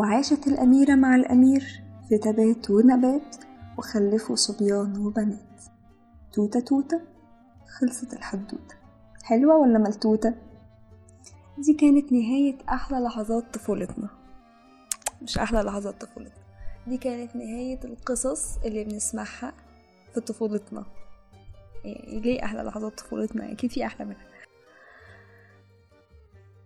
وعاشت الأميرة مع الأمير في تبات ونبات وخلفوا صبيان وبنات. توتة توتة خلصت الحدوتة. حلوة ولا ملتوتة؟ دي كانت نهاية أحلى لحظات طفولتنا. مش أحلى لحظات طفولتنا. دي كانت نهاية القصص اللي بنسمعها في طفولتنا. يعني ليه أحلى لحظات طفولتنا؟ أكيد في أحلى منها.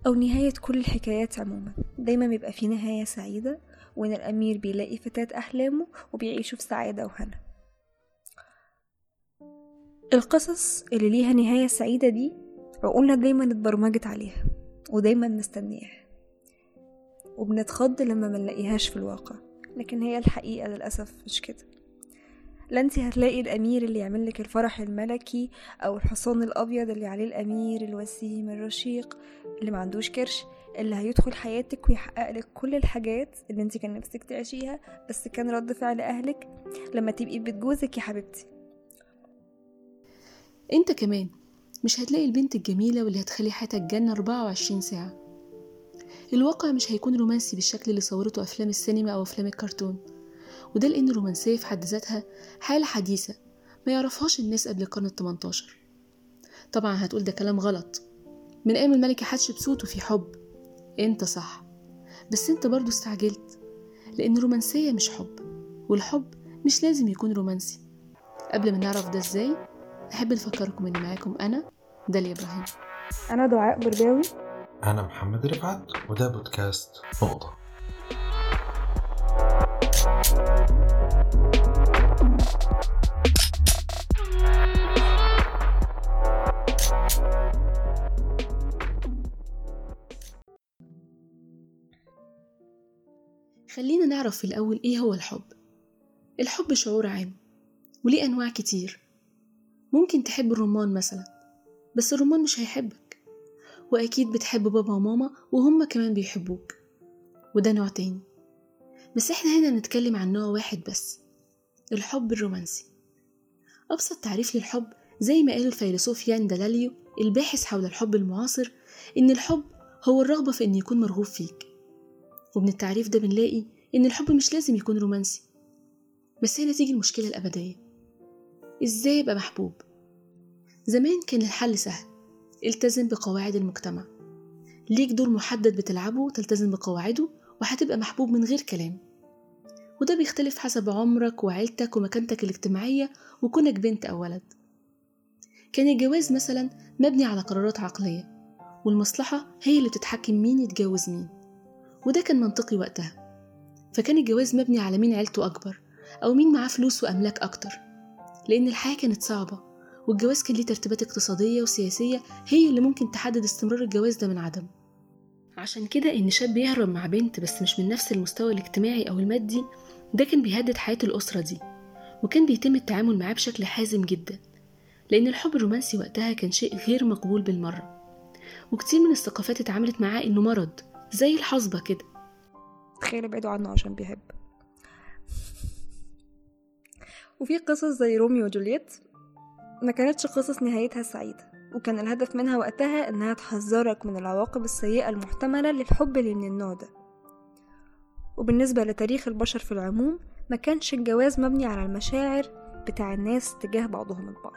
أو نهاية كل الحكايات عموما. دايما بيبقى في نهاية سعيدة وإن الأمير بيلاقي فتاة أحلامه وبيعيشوا في سعادة وهنا القصص اللي ليها نهاية سعيدة دي عقولنا دايما اتبرمجت عليها ودايما مستنياها. وبنتخض لما منلاقيهاش في الواقع لكن هي الحقيقة للأسف مش كده. لا انت هتلاقي الأمير اللي يعمل لك الفرح الملكي أو الحصان الأبيض اللي عليه الأمير الوسيم الرشيق اللي ما عندوش كرش اللي هيدخل حياتك ويحقق لك كل الحاجات اللي انت كان نفسك تعيشيها بس كان رد فعل أهلك لما تبقي بيت جوزك يا حبيبتي. انت كمان مش هتلاقي البنت الجميلة واللي هتخلي حياتك جنة 24 ساعة. الواقع مش هيكون رومانسي بالشكل اللي صورته أفلام السينما أو أفلام الكرتون. وده لأن الرومانسية في حد ذاتها حالة حديثة ما يعرفهاش الناس قبل القرن التمنتاشر. طبعا هتقول ده كلام غلط. من أيام الملكة حتشبسوت وفي حب. أنت صح. بس أنت برضو استعجلت. لأن الرومانسية مش حب والحب مش لازم يكون رومانسي. قبل ما نعرف ده إزاي أحب نفكركم إن معاكم أنا داليا إبراهيم. أنا دعاء برباوي أنا محمد رفعت وده بودكاست نقطة. خلينا نعرف في الأول إيه هو الحب. الحب شعور عام وليه أنواع كتير. ممكن تحب الرمان مثلا بس الرمان مش هيحبك. وأكيد بتحب بابا وماما وهما كمان بيحبوك. وده نوع تاني. بس إحنا هنا نتكلم عن نوع واحد بس الحب الرومانسي. أبسط تعريف للحب زي ما قال الفيلسوف يان دالاليو الباحث حول الحب المعاصر إن الحب هو الرغبة في إن يكون مرغوب فيك. ومن التعريف ده بنلاقي إن الحب مش لازم يكون رومانسي. بس هنا تيجي المشكلة الأبدية. إزاي أبقى محبوب؟ زمان كان الحل سهل التزم بقواعد المجتمع. ليك دور محدد بتلعبه تلتزم بقواعده وهتبقى محبوب من غير كلام. وده بيختلف حسب عمرك وعيلتك ومكانتك الاجتماعية وكونك بنت أو ولد. كان الجواز مثلا مبني على قرارات عقلية والمصلحة هي اللي بتتحكم مين يتجوز مين وده كان منطقي وقتها. فكان الجواز مبني على مين عيلته أكبر أو مين معاه فلوس وأملاك أكتر لأن الحياة كانت صعبة والجواز كان ليه ترتيبات اقتصادية وسياسية هي اللي ممكن تحدد استمرار الجواز ده من عدم. عشان كده إن شاب يهرب مع بنت بس مش من نفس المستوى الاجتماعي أو المادي ده كان بيهدد حياة الأسرة دي وكان بيتم التعامل معاه بشكل حازم جدا لأن الحب الرومانسي وقتها كان شيء غير مقبول بالمرة وكتير من الثقافات اتعاملت معاه إنه مرض زي الحصبة كده. تخيل ابعدوا عنه عشان بيحب. وفي قصص زي روميو وجولييت ما كانتش قصص نهايتها سعيدة. وكان الهدف منها وقتها إنها تحذرك من العواقب السيئة المحتملة للحب اللي من النوع ده. وبالنسبة لتاريخ البشر في العموم ما كانش الجواز مبني على المشاعر بتاع الناس تجاه بعضهم البعض.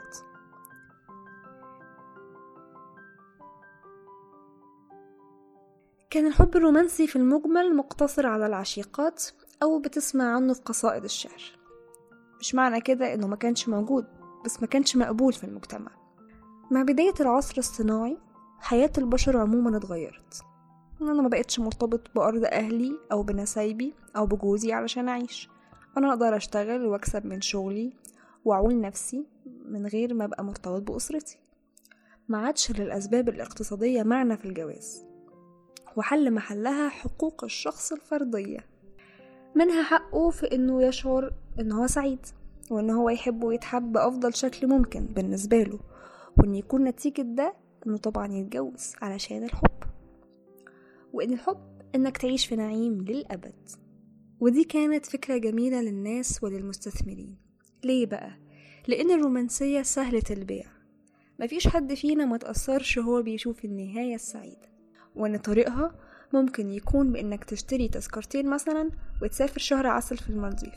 كان الحب الرومانسي في المجمل مقتصر على العشيقات أو بتسمع عنه في قصائد الشعر. مش معنى كده إنه ما كانش موجود بس ما كانش مقبول في المجتمع. مع بداية العصر الصناعي حياة البشر عموما اتغيرت. أنا ما بقتش مرتبط بأرض أهلي أو بنسايبي أو بجوزي علشان أعيش. أنا أقدر أشتغل وأكسب من شغلي وأعول نفسي من غير ما أبقى مرتبط بأسرتي. ما عادش للأسباب الاقتصادية معنى في الجواز. وحل محلها حقوق الشخص الفردية. منها حقه في إنه يشعر إن هو سعيد وإن هو يحب ويتحب بأفضل شكل ممكن بالنسبة له. وإن يكون نتيجة ده إنه طبعا يتجوز علشان الحب. وإن الحب إنك تعيش في نعيم للأبد. ودي كانت فكرة جميلة للناس وللمستثمرين. ليه بقى؟ لأن الرومانسية سهلة البيع. مفيش حد فينا ما تأثرش هو بيشوف النهاية السعيدة. وإن طريقها ممكن يكون بإنك تشتري تذكرتين مثلا وتسافر شهر عسل في المالديف.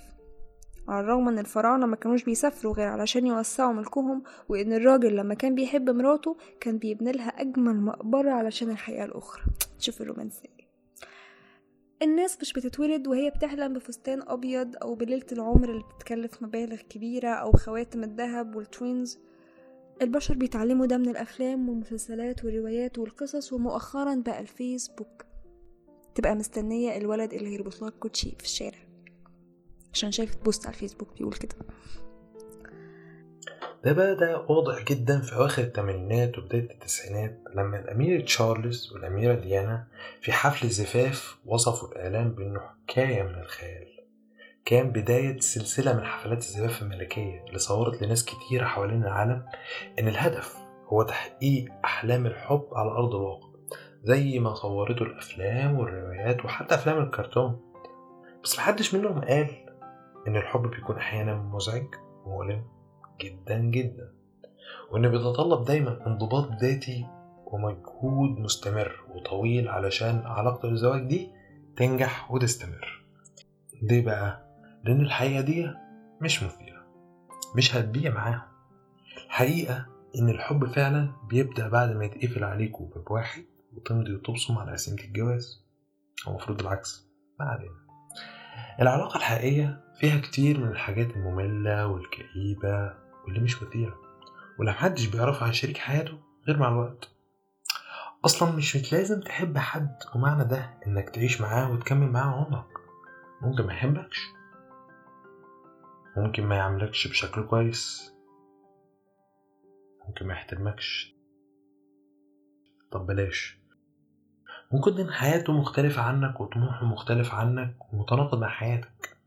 على الرغم إن الفراعنة ما كانوش بيسافروا غير علشان يوسعوا ملكهم وإن الراجل لما كان بيحب مراته كان بيبني لها أجمل مقبرة علشان الحياة الأخرى. شوف الرومانسية. الناس مش بتتولد وهي بتحلم بفستان أبيض أو بليلة العمر اللي بتتكلف مبالغ كبيرة أو خواتم الذهب والتوينز. البشر بيتعلموا ده من الأفلام والمسلسلات والروايات والقصص ومؤخرا بقى الفيسبوك. تبقى مستنية الولد اللي هيربط لك كوتشي في الشارع. عشان شايفة post على الفيسبوك بيقول كده. ده بقى ده واضح جدا في أواخر الثمانينات وبداية التسعينات لما الأمير تشارلز والأميرة ديانا في حفل زفاف وصفوا الإعلام بأنه حكاية من الخيال. كان بداية سلسلة من حفلات الزفاف الملكية اللي صورت لناس كتير حوالين العالم إن الهدف هو تحقيق أحلام الحب على أرض الواقع زي ما صورته الأفلام والروايات وحتى أفلام الكرتون. بس محدش منهم قال إن الحب بيكون أحيانا مزعج ومؤلم جدا جدا وإنه بيتطلب دايما انضباط ذاتي ومجهود مستمر وطويل علشان علاقة الزواج دي تنجح وتستمر. ليه بقى؟ لأن الحقيقة دي مش مثيرة مش هتبيع معاهم. الحقيقة إن الحب فعلا بيبدأ بعد ما يتقفل عليكوا باب واحد وتمضي وتبصم على قسيمة الجواز. أو المفروض العكس. ما علينا. العلاقة الحقيقية فيها كتير من الحاجات المملة والكئيبة واللي مش مثيرة واللي محدش بيعرفها عن شريك حياته غير مع الوقت. أصلا مش لازم تحب حد ومعنى ده إنك تعيش معاه وتكمل معاه عمرك. ممكن ما يحبكش. ممكن ما يعاملكش بشكل كويس. ممكن ما يحترمكش. طب بلاش. ممكن إن حياته مختلفة عنك وطموحه مختلف عنك ومتناقض مع حياتك.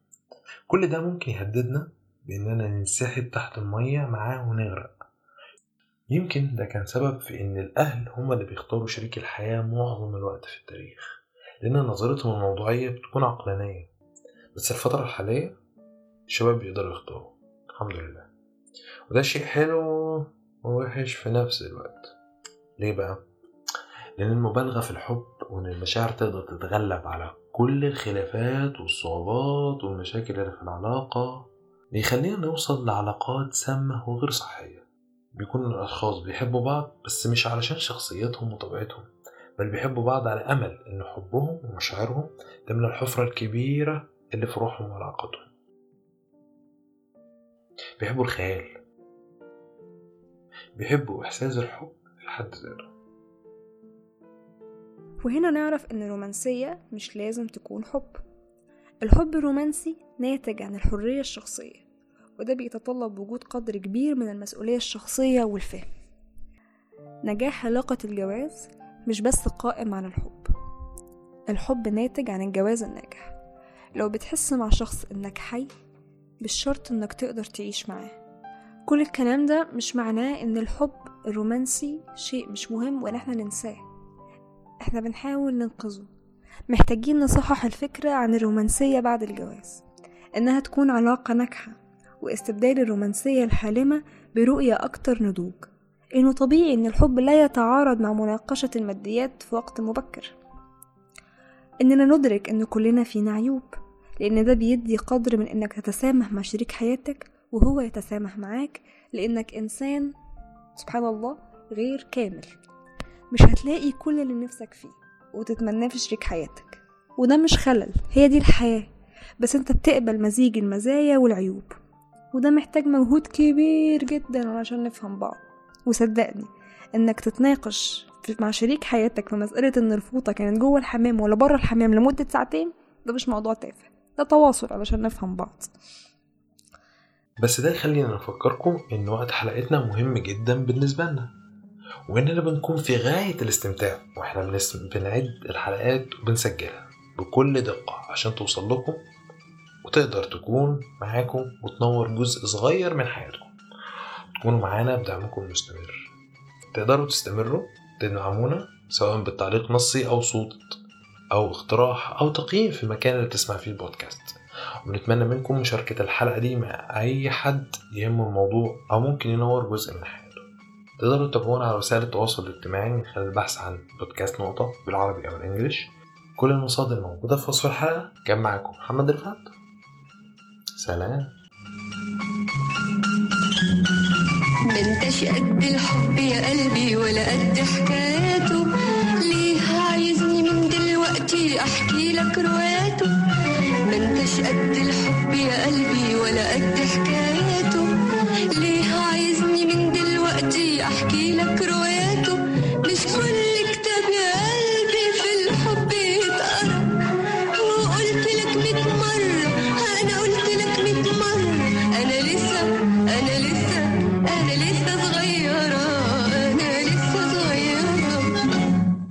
كل ده ممكن يهددنا بإننا ننسحب تحت المية معاه ونغرق. يمكن ده كان سبب في إن الأهل هما اللي بيختاروا شريك الحياة معظم الوقت في التاريخ. لأن نظرتهم الموضوعية بتكون عقلانية. بس الفترة الحالية الشباب بيقدروا يختاروا الحمد لله. وده شيء حلو ووحش في نفس الوقت. ليه بقى؟ لأن المبالغة في الحب وإن المشاعر تقدر تتغلب على كل الخلافات والصعوبات والمشاكل اللي في العلاقة بيخلينا نوصل لعلاقات سامة وغير صحية. بيكون الأشخاص بيحبوا بعض بس مش علشان شخصيتهم وطبيعتهم بل بيحبوا بعض على أمل إن حبهم ومشاعرهم تملى الحفرة الكبيرة اللي في روحهم وعلاقتهم. بيحبوا الخيال. بيحبوا إحساس الحب في حد ذاته. وهنا نعرف إن الرومانسية مش لازم تكون حب. الحب الرومانسي ناتج عن الحرية الشخصية وده بيتطلب وجود قدر كبير من المسؤولية الشخصية والفهم. نجاح علاقة الجواز مش بس قائم على الحب. الحب ناتج عن الجواز الناجح. لو بتحس مع شخص إنك حي مش شرط إنك تقدر تعيش معاه. كل الكلام ده مش معناه إن الحب الرومانسي شيء مش مهم وإن إحنا ننساه. إحنا بنحاول ننقذه. محتاجين نصحح الفكرة عن الرومانسية بعد الجواز. إنها تكون علاقة ناجحة واستبدال الرومانسية الحالمة برؤية أكتر نضوج. إنه طبيعي إن الحب لا يتعارض مع مناقشة الماديات في وقت مبكر. إننا ندرك إن كلنا فينا عيوب لأن ده بيدي قدر من إنك تتسامح مع شريك حياتك وهو يتسامح معاك لأنك إنسان سبحان الله غير كامل. مش هتلاقي كل اللي نفسك فيه وتتمناه في شريك حياتك. وده مش خلل هي دي الحياة. بس انت بتقبل مزيج المزايا والعيوب. وده محتاج مجهود كبير جدا علشان نفهم بعض. وصدقني انك تتناقش مع شريك حياتك في مسألة إن الفوطة كانت جوه الحمام ولا بره الحمام لمدة ساعتين ده مش موضوع تافه. ده تواصل علشان نفهم بعض. بس ده يخلينا نفكركم إن وقت حلقتنا مهم جدا بالنسبة لنا. وإننا بنكون في غاية الاستمتاع وإحنا بنعد الحلقات وبنسجلها بكل دقة عشان توصل لكم وتقدر تكون معاكم وتنور جزء صغير من حياتكم. تكونوا معانا بدعمكم المستمر. تقدروا تستمروا تدعمونا سواء بالتعليق نصي أو صوت أو اقتراح أو تقييم في المكان اللي بتسمع فيه البودكاست. ونتمنى منكم مشاركة الحلقة دي مع أي حد يهمه الموضوع أو ممكن ينور جزء من حياته. تقدروا تتابعونا على وسائل التواصل الاجتماعي من خلال البحث عن بودكاست نقطة بالعربي أو الإنجليش. كل المصادر موجودة في وصف الحلقة. كان معاكم محمد رفعت. سلام. ما انتش قد الحب يا قلبي ولا قد حكاياته. ليه عايزني من دلوقتي أحكي لك رواياته. ما انتش قد الحب يا قلبي ولا قد حكاياته. ليه